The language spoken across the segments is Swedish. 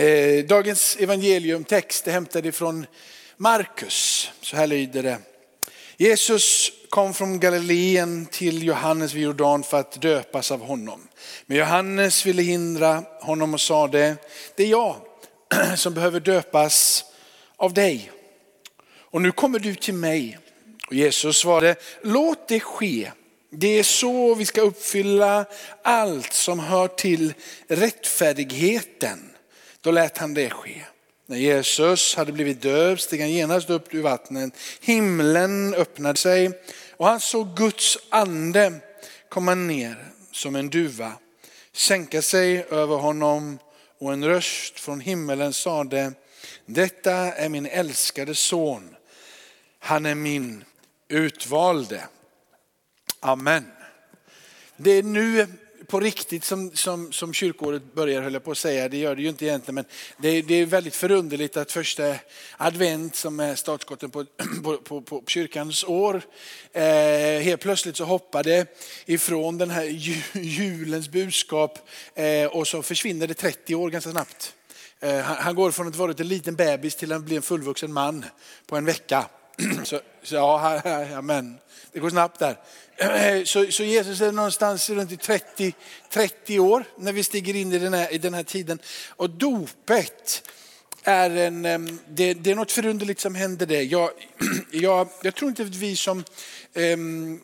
Eh, dagens evangeliumtext är hämtad ifrån Markus. Så här lyder det. Jesus kom från Galileen till Johannes vid Jordan för att döpas av honom. Men Johannes ville hindra honom och sade, det är jag som behöver döpas av dig. Och nu kommer du till mig. Och Jesus svarade, låt det ske. Det är så vi ska uppfylla allt som hör till rättfärdigheten. Då lät han det ske. När Jesus hade blivit döpt steg han genast upp ur vattnet. Himlen öppnade sig och han såg Guds ande komma ner som en duva, sänka sig över honom och en röst från himmelen sade, detta är min älskade son, han är min utvalde. Amen. Det är nu på riktigt som, som, som kyrkåret börjar, höll jag på att säga, det gör det ju inte egentligen, men det, det är väldigt förunderligt att första advent som är startskotten på, på, på, på kyrkans år, eh, helt plötsligt så hoppar det ifrån den här julens budskap eh, och så försvinner det 30 år ganska snabbt. Eh, han, han går från att vara en liten bebis till att bli en fullvuxen man på en vecka. Så, så ja, amen. Det går snabbt där. Så, så Jesus är någonstans runt 30, 30 år när vi stiger in i den här, i den här tiden. Och dopet är en, det, det är något förunderligt som händer där. Jag, jag, jag tror inte att vi som um,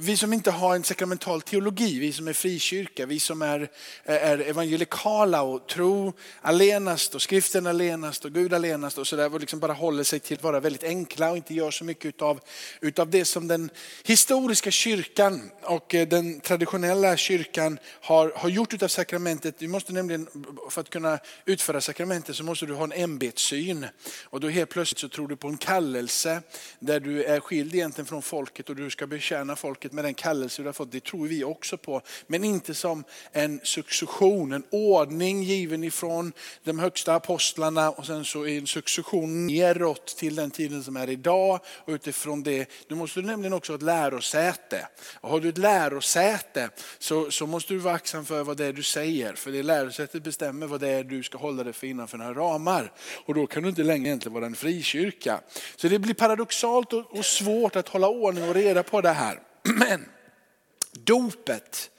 vi som inte har en sakramental teologi, vi som är frikyrka, vi som är, eh, är evangelikala och tro allenast och skriften allenast och Gud allenast och sådär och liksom bara håller sig till att vara väldigt enkla och inte gör så mycket utav, utav det som den historiska kyrkan och eh, den traditionella kyrkan har, har gjort utav sakramentet. Du måste nämligen, för att kunna utföra sakramentet så måste du ha en ämbetssyn och då helt plötsligt så tror du på en kallelse där du är skild egentligen från folket och du ska betjäna folket folket med den kallelse du har fått, det tror vi också på. Men inte som en succession, en ordning given ifrån de högsta apostlarna och sen så en succession neråt till den tiden som är idag. Och utifrån det, du måste nämligen också ha ett lärosäte. Och har du ett lärosäte så, så måste du vara aktsam för vad det är du säger. För det lärosätet bestämmer vad det är du ska hålla dig för innanför några ramar. Och då kan du inte längre egentligen vara en frikyrka. Så det blir paradoxalt och, och svårt att hålla ordning och reda på det här. Men dopet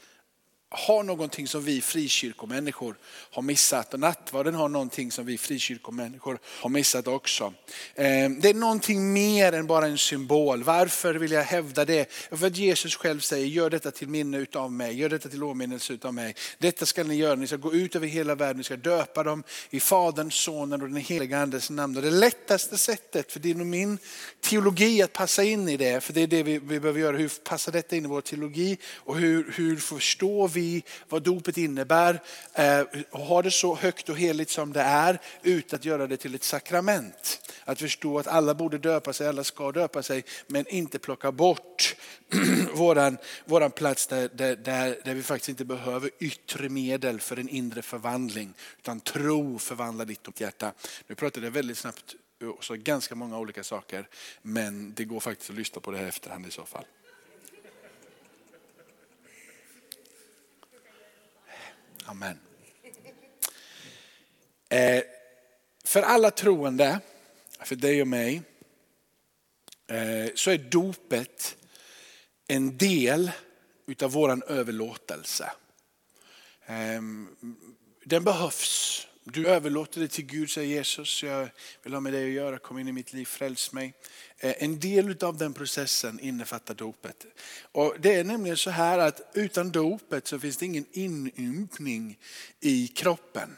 har någonting som vi frikyrkomänniskor har missat och nattvarden har någonting som vi frikyrkomänniskor har missat också. Ehm, det är någonting mer än bara en symbol. Varför vill jag hävda det? För att Jesus själv säger, gör detta till minne utav mig, gör detta till åminnelse utav mig. Detta ska ni göra, ni ska gå ut över hela världen, ni ska döpa dem i Faderns, Sonen och den heliga Andens namn. Och det lättaste sättet, för det är nog min teologi att passa in i det, för det är det vi, vi behöver göra. Hur passar detta in i vår teologi och hur, hur förstår vi vi vad dopet innebär eh, och ha det så högt och heligt som det är utan att göra det till ett sakrament. Att förstå att alla borde döpa sig, alla ska döpa sig men inte plocka bort våran, våran plats där, där, där, vi faktiskt inte behöver yttre medel för en inre förvandling utan tro förvandlar ditt och hjärta. Nu pratade jag väldigt snabbt och så ganska många olika saker men det går faktiskt att lyssna på det här efterhand i så fall. Amen. Eh, för alla troende, för dig och mig, eh, så är dopet en del utav våran överlåtelse. Eh, den behövs du överlåter det till Gud, säger Jesus. Jag vill ha med dig att göra, kom in i mitt liv, fräls mig. Eh, en del av den processen innefattar dopet. Och det är nämligen så här att utan dopet så finns det ingen inympning i kroppen.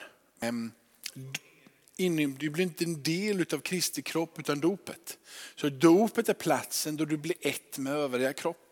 Du blir inte en del av Kristi kropp utan dopet. Så dopet är platsen då du blir ett med övriga kroppen.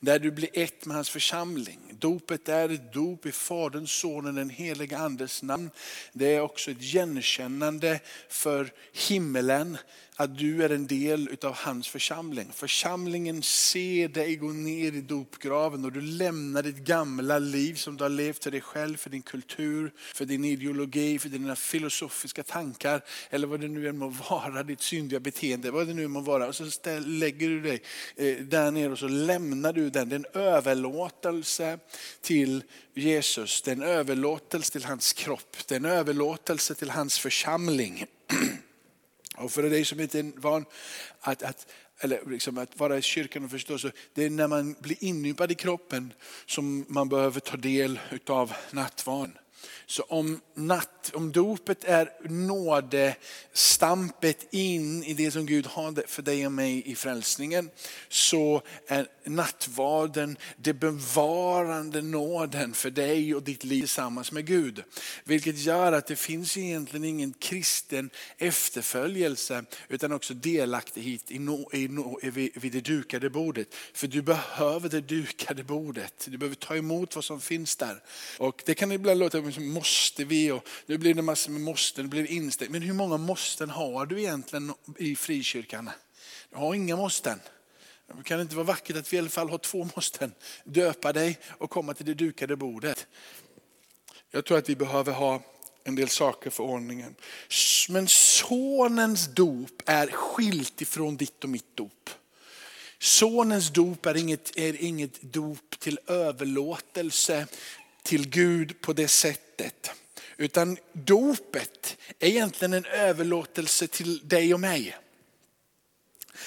Där du blir ett med hans församling. Dopet är ett dop i Faderns, Sonen, den helige Andes namn. Det är också ett igenkännande för himmelen att du är en del av hans församling. Församlingen ser dig gå ner i dopgraven och du lämnar ditt gamla liv som du har levt för dig själv, för din kultur, för din ideologi, för dina filosofiska tankar eller vad det nu än må vara, ditt syndiga beteende, vad det nu än må vara. Och så lägger du dig eh, där nere och så lämnar du den. Det är en överlåtelse till Jesus. Det är en överlåtelse till hans kropp. Det är en överlåtelse till hans församling. Och för dig som inte är van att, att, eller liksom att vara i kyrkan och förstå, så det är när man blir inympad i kroppen som man behöver ta del av nattvarden. Så om, natt, om dopet är nådestampet in i det som Gud har för dig och mig i frälsningen, så är nattvarden det bevarande nåden för dig och ditt liv tillsammans med Gud. Vilket gör att det finns egentligen ingen kristen efterföljelse utan också delaktighet i no, i no, vid det dukade bordet. För du behöver det dukade bordet. Du behöver ta emot vad som finns där. Och Det kan ibland låta måste vi och nu blir det massor med måsten, det blir instängt. Men hur många måsten har du egentligen i frikyrkan? Du har inga måsten. Kan det inte vara vackert att vi i alla fall har två måsten? Döpa dig och komma till det dukade bordet. Jag tror att vi behöver ha en del saker för ordningen. Men sonens dop är skilt ifrån ditt och mitt dop. Sonens dop är inget, är inget dop till överlåtelse till Gud på det sättet. Utan dopet är egentligen en överlåtelse till dig och mig.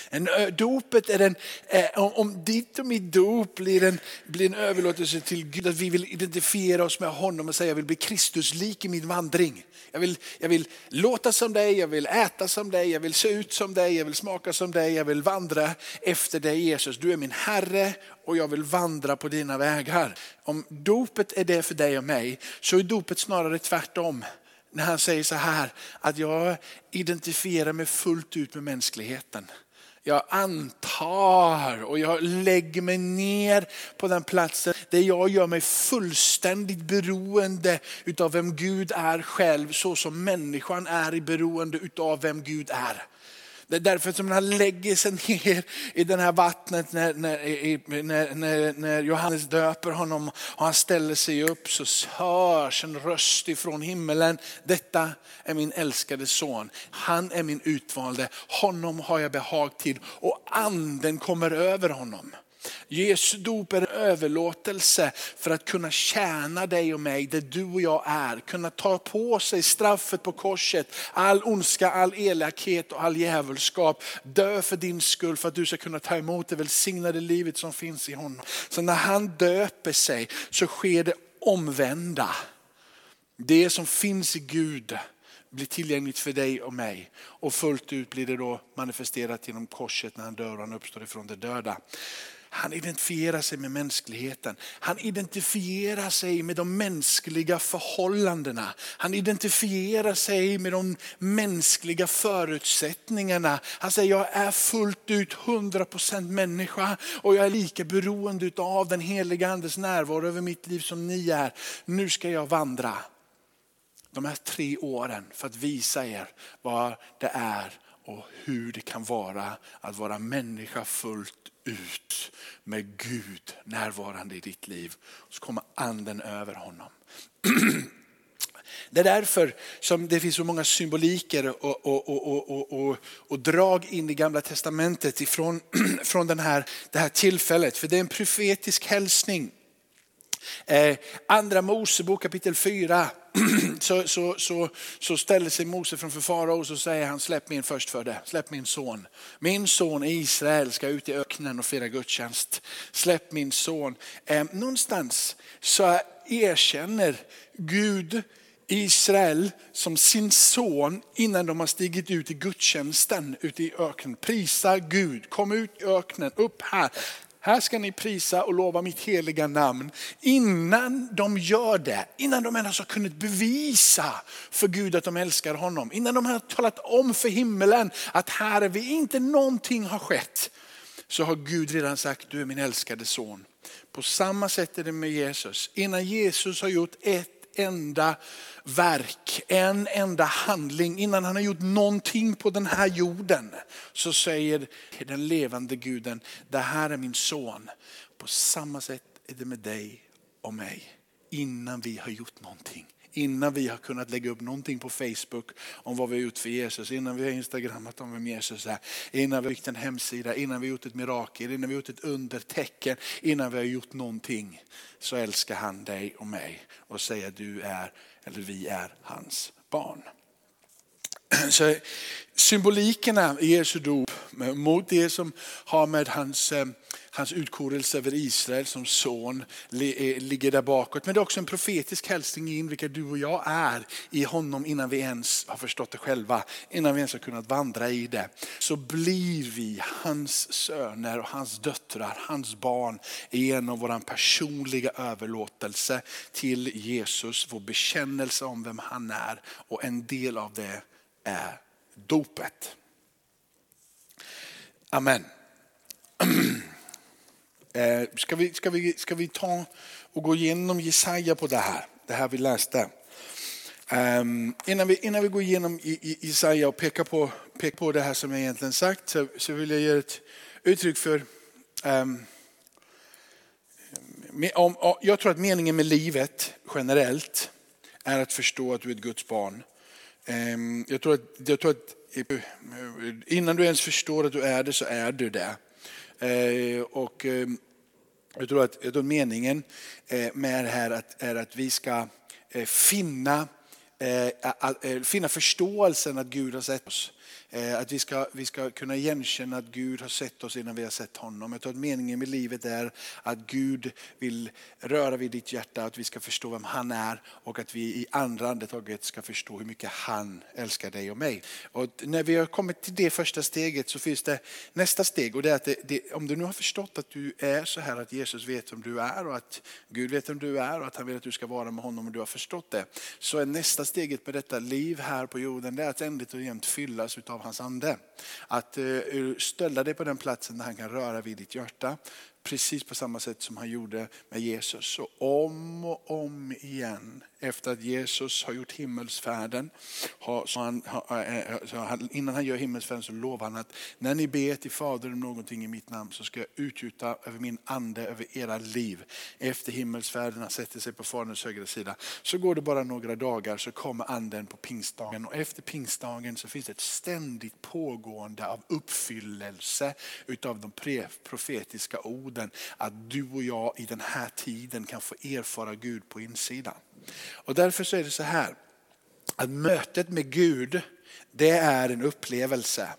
En, dopet är en, eh, om ditt och mitt dop blir en, blir en överlåtelse till Gud, att vi vill identifiera oss med honom och säga jag vill bli Kristuslik i min vandring. Jag vill, jag vill låta som dig, jag vill äta som dig, jag vill se ut som dig, jag vill smaka som dig, jag vill vandra efter dig Jesus. Du är min Herre och jag vill vandra på dina vägar. Om dopet är det för dig och mig så är dopet snarare tvärtom. När han säger så här att jag identifierar mig fullt ut med mänskligheten. Jag antar och jag lägger mig ner på den platsen där jag gör mig fullständigt beroende utav vem Gud är själv så som människan är i beroende utav vem Gud är. Det är därför som han lägger sig ner i det här vattnet när, när, när, när, Johannes döper honom och han ställer sig upp så hörs en röst ifrån himmelen. Detta är min älskade son. Han är min utvalde. Honom har jag behag till och anden kommer över honom. Jesu dop är en överlåtelse för att kunna tjäna dig och mig där du och jag är. Kunna ta på sig straffet på korset, all ondska, all elakhet och all djävulskap. Dö för din skull för att du ska kunna ta emot det välsignade livet som finns i honom. Så när han döper sig så sker det omvända. Det som finns i Gud blir tillgängligt för dig och mig. Och fullt ut blir det då manifesterat genom korset när han dör och han uppstår ifrån de döda. Han identifierar sig med mänskligheten. Han identifierar sig med de mänskliga förhållandena. Han identifierar sig med de mänskliga förutsättningarna. Han säger jag är fullt ut 100% människa och jag är lika beroende av den heliga andes närvaro över mitt liv som ni är. Nu ska jag vandra de här tre åren för att visa er vad det är och hur det kan vara att vara människa fullt ut med Gud närvarande i ditt liv. Så kommer anden över honom. Det är därför som det finns så många symboliker och, och, och, och, drag in i gamla testamentet ifrån, från den här, det här tillfället. För det är en profetisk hälsning. Eh, Andra Mosebok kapitel 4 så, så, så, så ställer sig Mose framför farao och så säger han släpp min förstfödde, släpp min son. Min son Israel ska ut i öknen och fira gudstjänst. Släpp min son. Eh, någonstans så erkänner Gud Israel som sin son innan de har stigit ut i gudstjänsten ute i öknen. Prisa Gud, kom ut i öknen, upp här. Här ska ni prisa och lova mitt heliga namn. Innan de gör det, innan de ens har kunnat bevisa för Gud att de älskar honom. Innan de har talat om för himmelen att här är vi, inte någonting har skett. Så har Gud redan sagt, du är min älskade son. På samma sätt är det med Jesus. Innan Jesus har gjort ett enda verk, en enda handling innan han har gjort någonting på den här jorden. Så säger den levande guden, det här är min son. På samma sätt är det med dig och mig. Innan vi har gjort någonting, innan vi har kunnat lägga upp någonting på Facebook om vad vi har gjort för Jesus, innan vi har instagrammat om vem Jesus är, innan vi har byggt en hemsida, innan vi har gjort ett mirakel, innan vi har gjort ett undertecken, innan vi har gjort någonting så älskar han dig och mig och säger att du är, eller vi är hans barn. Så symbolikerna i Jesu dop mot det som har med hans, eh, hans utkorelse över Israel som son eh, ligger där bakåt. Men det är också en profetisk hälsning in vilka du och jag är i honom innan vi ens har förstått det själva. Innan vi ens har kunnat vandra i det. Så blir vi hans söner och hans döttrar, hans barn genom vår personliga överlåtelse till Jesus. Vår bekännelse om vem han är och en del av det är dopet. Amen. Eh, ska vi, ska, vi, ska vi ta och gå igenom Jesaja på det här, det här vi läste. Um, innan, vi, innan vi går igenom Jesaja och pekar på, pekar på det här som jag egentligen sagt så, så vill jag ge ett uttryck för um, om, jag tror att meningen med livet generellt är att förstå att du är ett Guds barn. Ehm, jag tror att, jag tror att Innan du ens förstår att du är det så är du det. Ehm, och ehm, jag tror att, jag tror meningen eh, med det här är att vi ska eh, finna, eh, finna förståelsen att Gud har sett oss. Eh, att vi ska, vi ska kunna igenkänna att Gud har sett oss innan vi har sett honom. Jag tror att meningen med livet är att Gud vill röra vid ditt hjärta, att vi ska förstå vem han är och att vi i andra andetaget ska förstå hur mycket han älskar dig och mig. Och när vi har kommit till det första steget så finns det nästa steg och det är att det, det, om du nu har förstått att du är så här att Jesus vet vem du är och att Gud vet vem du är och att han vill att du ska vara med honom och du har förstått det. Så är nästa steget med detta liv här på jorden det är att ständigt och jämt fyllas utav hans ande. Att eh, ställa dig på den platsen där han kan röra vid ditt hjärta. Precis på samma sätt som han gjorde med Jesus. Så om och om igen efter att Jesus har gjort himmelsfärden. Så han, eh, eh, så han, innan han gör himmelsfärden så lovar han att när ni ber till Fadern om någonting i mitt namn så ska jag utgjuta över min ande över era liv. Efter himmelsfärden, han sätter sig på Faderns högra sida. Så går det bara några dagar så kommer anden på pingstdagen. Och efter pingstdagen så finns det ett ständigt pågående av uppfyllelse utav de profetiska orden. Att du och jag i den här tiden kan få erfara Gud på insidan. Och därför så är det så här, att mötet med Gud, det är en upplevelse.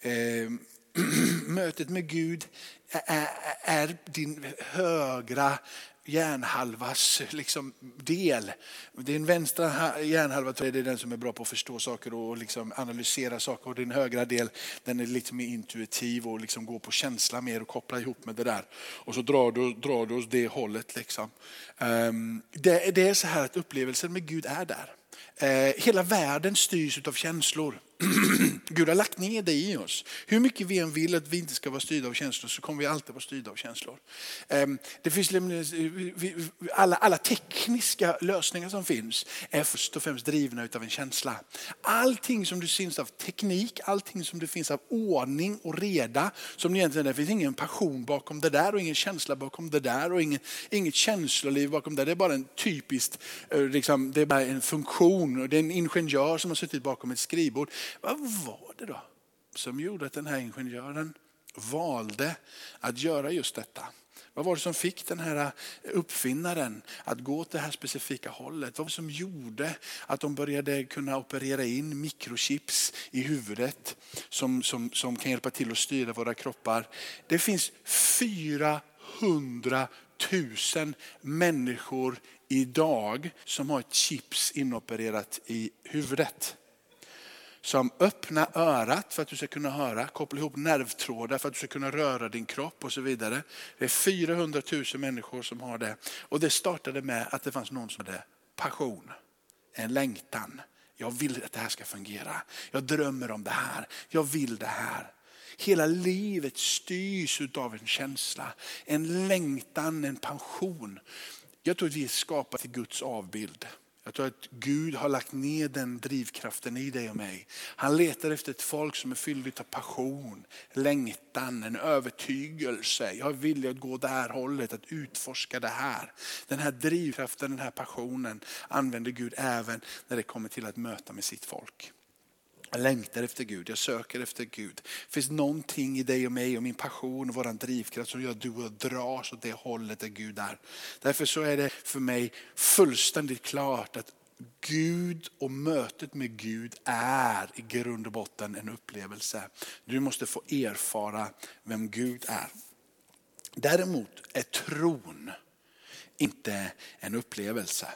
Ehm, mötet med Gud är din högra hjärnhalvas liksom del. Din vänstra hjärnhalva är den som är bra på att förstå saker och liksom analysera saker. Och din högra del den är lite mer intuitiv och liksom går på känsla mer och kopplar ihop med det där. Och så drar du, drar du åt det hållet. Liksom. Ehm, det, det, är så här att upplevelsen med Gud är där. Eh, hela världen styrs av känslor. Gud har lagt ner det i oss. Hur mycket vi än vill att vi inte ska vara styrda av känslor så kommer vi alltid vara styrda av känslor. Ehm, det finns eh, alla, alla tekniska lösningar som finns är först och främst drivna av en känsla. Allting som det finns av teknik, allting som det finns av ordning och reda, som egentligen det finns ingen passion bakom det där och ingen känsla bakom det där och ingen, inget känsloliv bakom det. Det är bara en typiskt, eh, liksom, det är bara en funktion. Det är en ingenjör som har suttit bakom ett skrivbord. Vad var det då som gjorde att den här ingenjören valde att göra just detta? Vad var det som fick den här eh, uppfinnaren att gå åt det här specifika hållet? Vad var det som gjorde att de började kunna operera in mikrochips i huvudet som, som, som kan hjälpa till att styra våra kroppar? Det finns 400 000 människor idag som har ett chips inopererat i huvudet som öppnar örat för att du ska kunna höra, koppla ihop nervtrådar för att du ska kunna röra din kropp och så vidare. Det är 400 000 människor som har det. Och det startade med att det fanns någon som hade passion, en längtan. Jag vill att det här ska fungera. Jag drömmer om det här. Jag vill det här. Hela livet styrs av en känsla, en längtan, en passion. Jag tror att vi är skapade till Guds avbild. Jag tror att Gud har lagt ner den drivkraften i dig och mig. Han letar efter ett folk som är fyllt av passion, längtan, en övertygelse. Jag är villig att gå det här hållet, att utforska det här. Den här drivkraften, den här passionen använder Gud även när det kommer till att möta med sitt folk. Jag längtar efter Gud, jag söker efter Gud. Det finns någonting i dig och mig och min passion och vår drivkraft som gör att du och jag dras åt det hållet där Gud är. Därför så är det för mig fullständigt klart att Gud och mötet med Gud är i grund och botten en upplevelse. Du måste få erfara vem Gud är. Däremot är tron inte en upplevelse.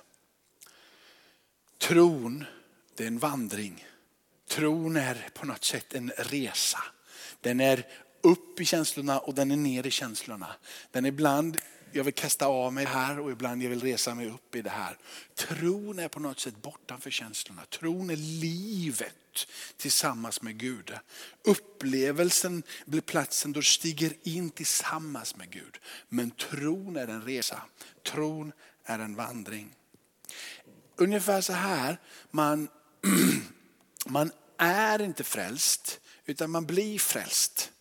Tron, det är en vandring. Tron är på något sätt en resa. Den är upp i känslorna och den är ner i känslorna. Den är ibland, jag vill kasta av mig här och ibland jag vill resa mig upp i det här. Tron är på något sätt bortanför känslorna. Tron är livet tillsammans med Gud. Upplevelsen blir platsen då du stiger in tillsammans med Gud. Men tron är en resa. Tron är en vandring. Ungefär så här, man, man är inte frälst utan man blir frälst.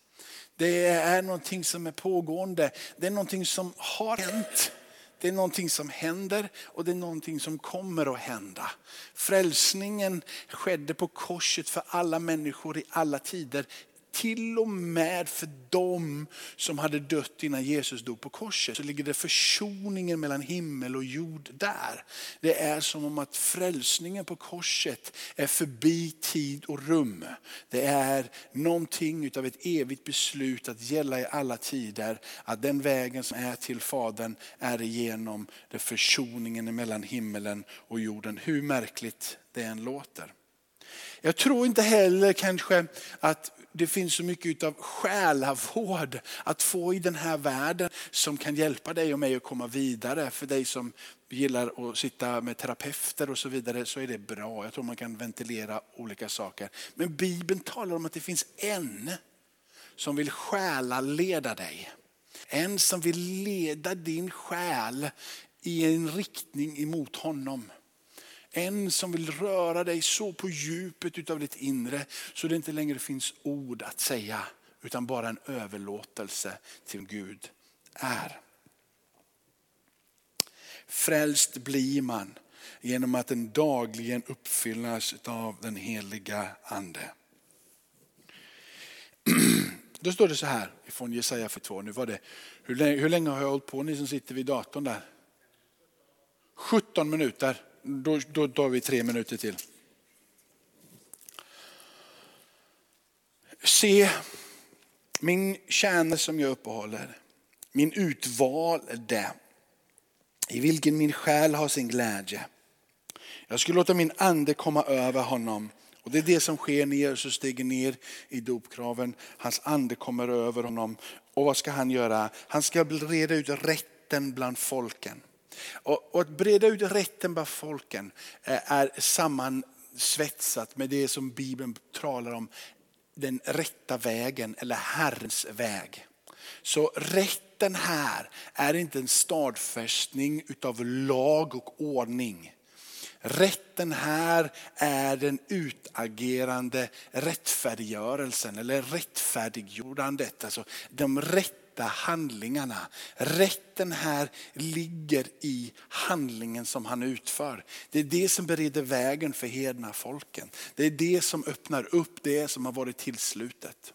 Det är någonting som är pågående. Det är någonting som har hänt. Det är någonting som händer och det är någonting som kommer att hända. Frälsningen skedde på korset för alla människor i alla tider till och med för dem som hade dött innan Jesus dog på korset så ligger det försoningen mellan himmel och jord där. Det är som om att frälsningen på korset är förbi tid och rum. Det är någonting av ett evigt beslut att gälla i alla tider. Att den vägen som är till Fadern är igenom det försoningen mellan himmelen och jorden. Hur märkligt det än låter. Jag tror inte heller kanske att det finns så mycket av själavård att få i den här världen som kan hjälpa dig och mig att komma vidare. För dig som gillar att sitta med terapeuter och så vidare så är det bra. Jag tror man kan ventilera olika saker. Men Bibeln talar om att det finns en som vill själaleda dig. En som vill leda din själ i en riktning emot honom. En som vill röra dig så på djupet av ditt inre så det inte längre finns ord att säga utan bara en överlåtelse till Gud är. Frälst blir man genom att den dagligen uppfyllas av den heliga ande. Då står det så här från Jesaja 42. Nu var det, hur, länge, hur länge har jag hållit på ni som sitter vid datorn där? 17 minuter då, då tar vi tre minuter till. Se min tjänare som jag uppehåller, min utvalde, i vilken min själ har sin glädje. Jag skulle låta min ande komma över honom. Och Det är det som sker när Jesus stiger ner i dopkraven. Hans ande kommer över honom. Och vad ska han göra? Han ska reda ut rätten bland folken. Och, att breda ut rätten bland folken eh, är sammansvetsat med det som Bibeln talar om, den rätta vägen eller Herrens väg. Så rätten här är inte en stadfästning utav lag och ordning. Rätten här är den utagerande rättfärdiggörelsen eller rättfärdiggjordandet. Alltså de rätt rätta handlingarna. Rätten här ligger i handlingen som han utför. Det är det som bereder vägen för hedna folken. Det är det som öppnar upp det som har varit tillslutet.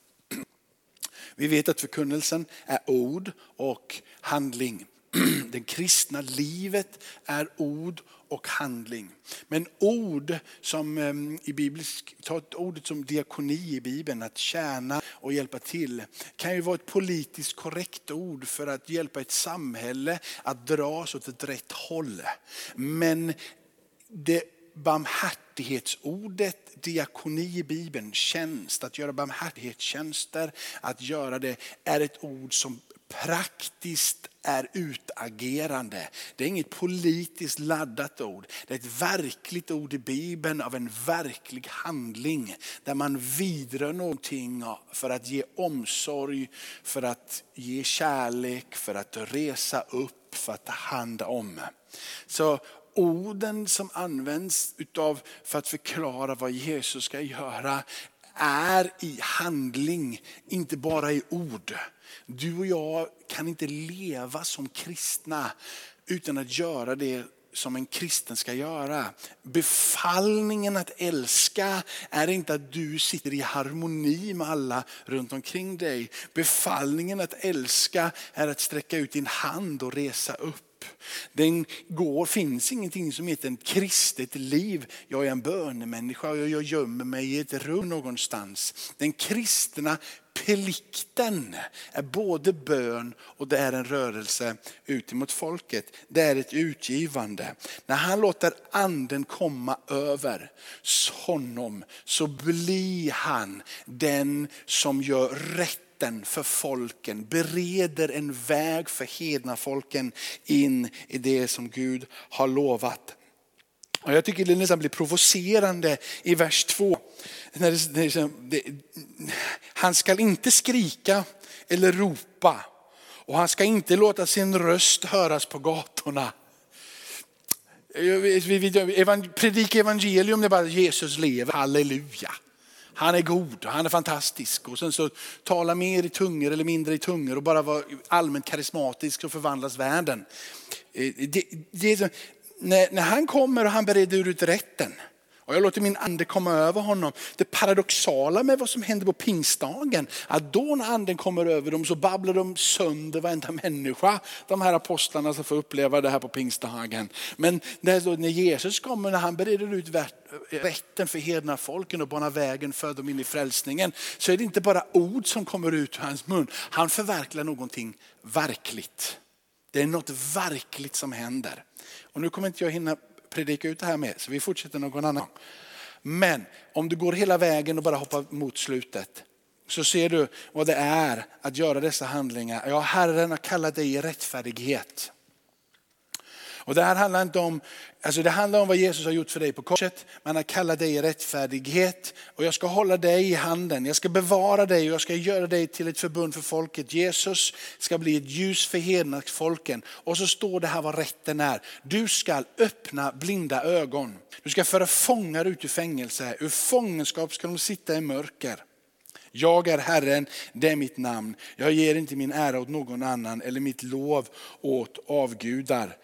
Vi vet att förkunnelsen är ord och handling. Det kristna livet är ord och handling. Men ord som ehm, i biblisk, ta ordet som diakoni i Bibeln, att tjäna och hjälpa till, kan ju vara ett politiskt korrekt ord för att hjälpa ett samhälle att dras åt ett rätt håll. Men det barmhärtighetsordet diakoni i Bibeln, tjänst, att göra barmhärtighetstjänster, att göra det, är ett ord som praktiskt är utagerande. Det är inget politiskt laddat ord. Det är ett verkligt ord i Bibeln av en verklig handling. Där man vidrör någonting för att ge omsorg, för att ge kärlek, för att resa upp, för att ta hand om. Så orden som används utav, för att förklara vad Jesus ska göra är i handling, inte bara i ord. Du och jag kan inte leva som kristna utan att göra det som en kristen ska göra. Befallningen att älska är inte att du sitter i harmoni med alla runt omkring dig. Befallningen att älska är att sträcka ut din hand och resa upp. Den går, finns ingenting som heter ett kristet liv. Jag är en bönemänniska och jag gömmer mig i ett rum någonstans. Den kristna plikten är både bön och det är en rörelse ut mot folket. Det är ett utgivande. När han låter anden komma över honom så blir han den som gör rätt för folken, bereder en väg för hedna folken in i det som Gud har lovat. Och jag tycker det nästan blir provocerande i vers 2. Liksom- han ska inte skrika eller ropa och han ska inte låta sin röst höras på gatorna. Predika evangelium, det är bara Jesus lever, halleluja. Han är god, han är fantastisk. Och sen så tala mer i tungor eller mindre i tungor och bara vara allmänt karismatisk och förvandlas världen. Eh, det, det, när, när han kommer och han bereder ut rätten och jag låter min ande komma över honom. Det paradoxala med vad som händer på pingstdagen, att då när anden kommer över dem så babblar de sönder varenda människa. De här apostlarna som får uppleva det här på pingstdagen. Men när Jesus kommer, när han bereder ut rätten för hedna folken och banar vägen för dem in i frälsningen, så är det inte bara ord som kommer ut ur hans mun. Han förverkligar någonting verkligt. Det är något verkligt som händer. Och nu kommer inte jag hinna predika ut det här med, så vi fortsätter någon annan gång. Men om du går hela vägen och bara hoppar mot slutet så ser du vad det är att göra dessa handlingar. Ja, Herren har kallat dig i rättfärdighet. Och det här handlar inte om, alltså det handlar om vad Jesus har gjort för dig på korset. Man har kallat dig i rättfärdighet och jag ska hålla dig i handen. Jag ska bevara dig och jag ska göra dig till ett förbund för folket. Jesus ska bli ett ljus för hednadsfolken. Och så står det här vad rätten är. Du ska öppna blinda ögon. Du ska föra fångar ut ur fängelse. Ur fångenskap ska de sitta i mörker. Jag är Herren, det är mitt namn. Jag ger inte min ära åt någon annan eller mitt lov åt avgudar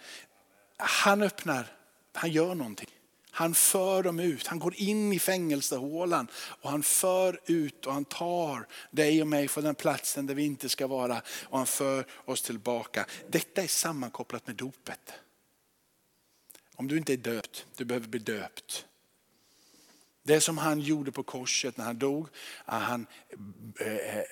han öppnar, han gör någonting. Han för dem ut, han går in i fängelsehålan och han för ut och han tar dig och mig från den platsen där vi inte ska vara och han för oss tillbaka. Detta är sammankopplat med dopet. Om du inte är döpt, du behöver bli döpt. Det som han gjorde på korset när han dog, han eh, eh,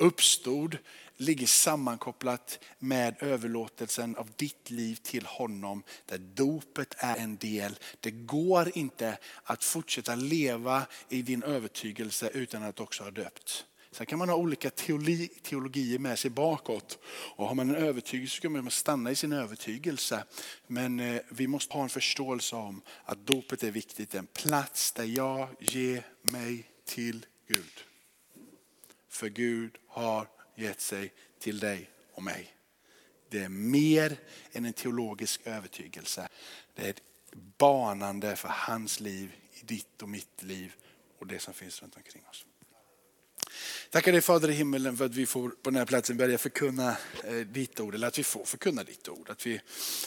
uppstod, ligger sammankopplat med överlåtelsen av ditt liv till honom. Där dopet är en del. Det går inte att fortsätta leva i din övertygelse utan att också ha döpt. Sen kan man ha olika teologi, teologier med sig bakåt. Och har man en övertygelse så kan man stanna i sin övertygelse. Men eh, vi måste ha en förståelse om att dopet är viktigt. En plats där jag ger mig till Gud. För Gud har gett sig till dig och mig. Det är mer än en teologisk övertygelse. Det är ett banande för hans liv i ditt och mitt liv och det som finns runt omkring oss. Tackar dig Fader i himmelen för att vi får på den här platsen börja förkunna eh, ditt ord, eller att vi får förkunna ditt ord. Att vi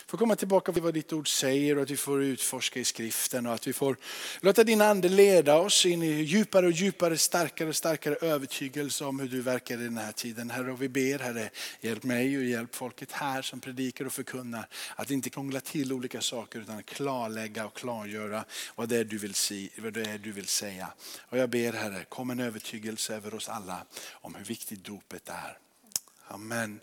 får komma tillbaka till vad ditt ord säger och att vi får utforska i skriften och att vi får låta din ande leda oss in i djupare och djupare, starkare och starkare övertygelse om hur du verkar i den här tiden. Herre, och vi ber Herre, hjälp mig och hjälp folket här som predikar och förkunnar att inte krångla till olika saker utan klarlägga och klargöra vad det är du vill, se, vad det är du vill säga. Och jag ber Herre, kom en övertygelse över oss oss alla om hur viktigt dopet är. Amen.